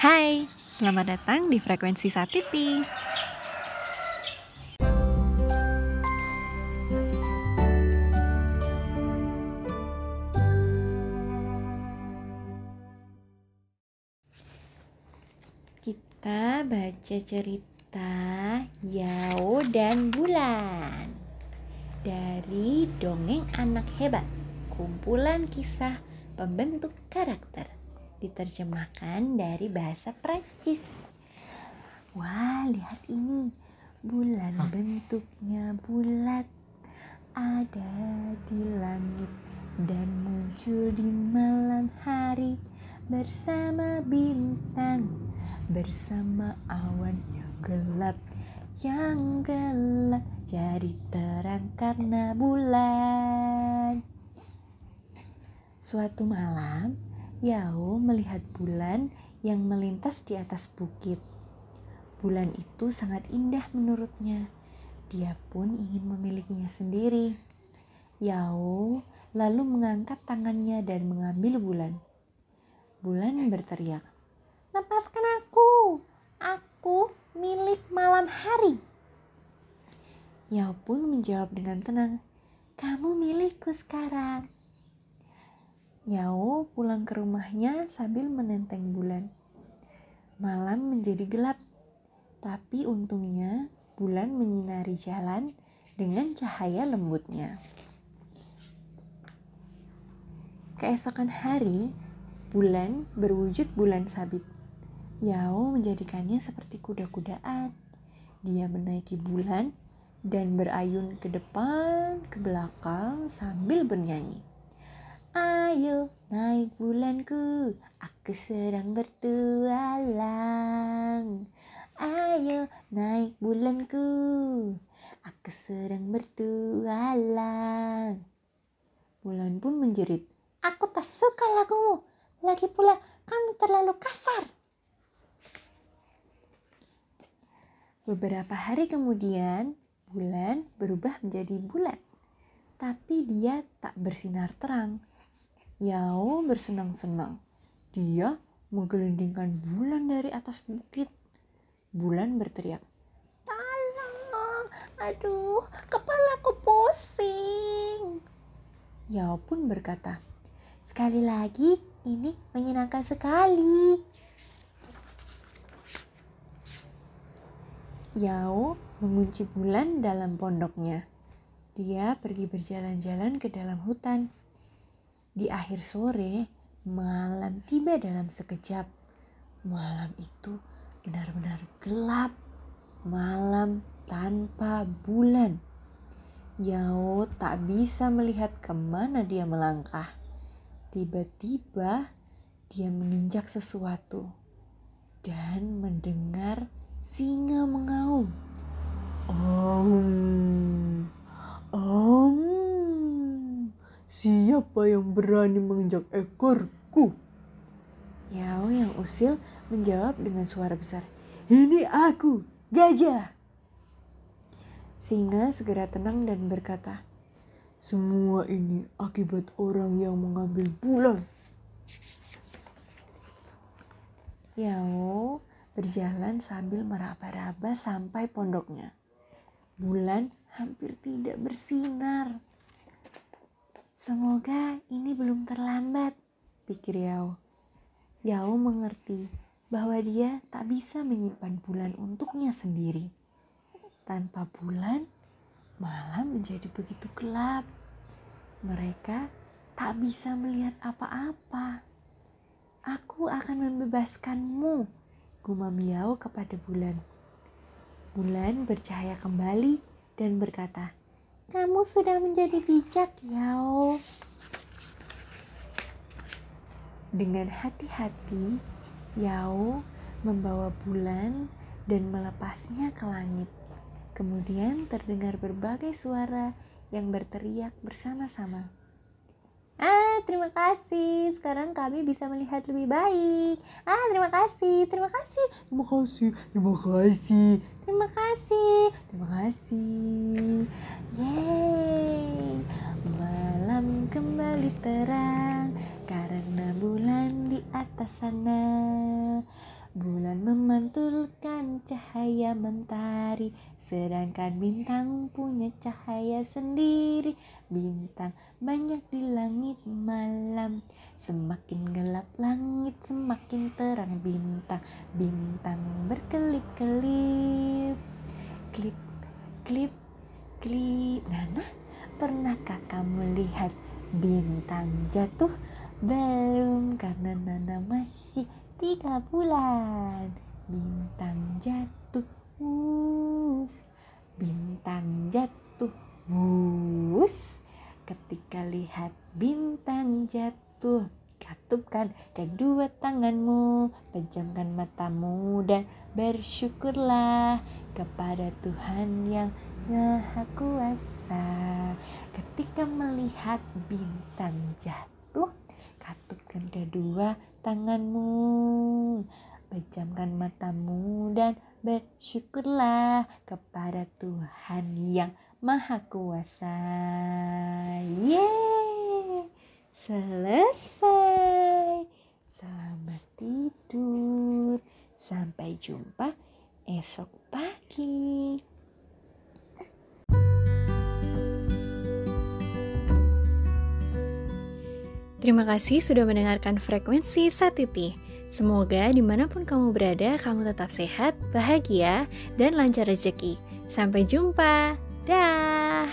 Hai, selamat datang di Frekuensi Satiti. Kita baca cerita Yao dan Bulan dari Dongeng Anak Hebat, kumpulan kisah pembentuk karakter diterjemahkan dari bahasa Prancis. Wah, lihat ini. Bulan bentuknya bulat. Ada di langit dan muncul di malam hari. Bersama bintang bersama awan yang gelap. Yang gelap jadi terang karena bulan. Suatu malam Yao melihat bulan yang melintas di atas bukit. Bulan itu sangat indah menurutnya. Dia pun ingin memilikinya sendiri. Yao lalu mengangkat tangannya dan mengambil bulan. Bulan berteriak, "Lepaskan aku! Aku milik malam hari!" Yao pun menjawab dengan tenang, "Kamu milikku sekarang." Yao pulang ke rumahnya sambil menenteng bulan. Malam menjadi gelap, tapi untungnya bulan menyinari jalan dengan cahaya lembutnya. Keesokan hari, bulan berwujud bulan sabit. Yao menjadikannya seperti kuda-kudaan. Dia menaiki bulan dan berayun ke depan, ke belakang sambil bernyanyi. Ayo naik bulanku, aku sedang bertualang. Ayo naik bulanku, aku sedang bertualang. Bulan pun menjerit, aku tak suka lagumu. Lagi pula kamu terlalu kasar. Beberapa hari kemudian, bulan berubah menjadi bulat. Tapi dia tak bersinar terang Yao bersenang-senang. Dia menggelindingkan bulan dari atas bukit. Bulan berteriak, Tolong, aduh, kepalaku pusing. Yao pun berkata, Sekali lagi, ini menyenangkan sekali. Yao mengunci bulan dalam pondoknya. Dia pergi berjalan-jalan ke dalam hutan di akhir sore, malam tiba dalam sekejap. Malam itu benar-benar gelap. Malam tanpa bulan. Yao tak bisa melihat ke mana dia melangkah. Tiba-tiba dia menginjak sesuatu dan mendengar singa mengaum. Siapa yang berani menginjak ekorku? Yao yang usil menjawab dengan suara besar. Ini aku, gajah. Singa segera tenang dan berkata, semua ini akibat orang yang mengambil bulan. Yao berjalan sambil meraba-raba sampai pondoknya. Bulan hampir tidak bersinar. Semoga ini belum terlambat, pikir Yao. Yao mengerti bahwa dia tak bisa menyimpan bulan untuknya sendiri. Tanpa bulan, malam menjadi begitu gelap. Mereka tak bisa melihat apa-apa. Aku akan membebaskanmu, gumam Yao kepada bulan. Bulan bercahaya kembali dan berkata, kamu sudah menjadi bijak, Yao. Dengan hati-hati, Yao membawa bulan dan melepasnya ke langit. Kemudian terdengar berbagai suara yang berteriak bersama-sama. Ah, terima kasih. Sekarang kami bisa melihat lebih baik. Ah, terima kasih. Terima kasih. Terima kasih. Terima kasih. Terima kasih. Terima kasih. Yeay, malam kembali terang karena bulan di atas sana. Bulan memantulkan cahaya mentari Sedangkan bintang punya cahaya sendiri. Bintang banyak di langit malam. Semakin gelap langit semakin terang bintang. Bintang berkelip-kelip. Klip, klip, klip. Nana, pernahkah kamu lihat bintang jatuh? Belum karena Nana masih tiga bulan. Bintang jatuh Wus Bintang jatuh. Wus Ketika lihat bintang jatuh Katupkan kedua tanganmu Pejamkan matamu dan bersyukurlah Kepada Tuhan yang Maha Kuasa. Ketika melihat bintang jatuh Katupkan kedua tanganmu, pejamkan matamu dan bersyukurlah kepada Tuhan yang Maha Kuasa. Yeay, selesai. Selamat tidur. Sampai jumpa esok pagi. Terima kasih sudah mendengarkan frekuensi Satiti. Semoga di mana pun kamu berada, kamu tetap sehat, bahagia, dan lancar rezeki. Sampai jumpa. Dah.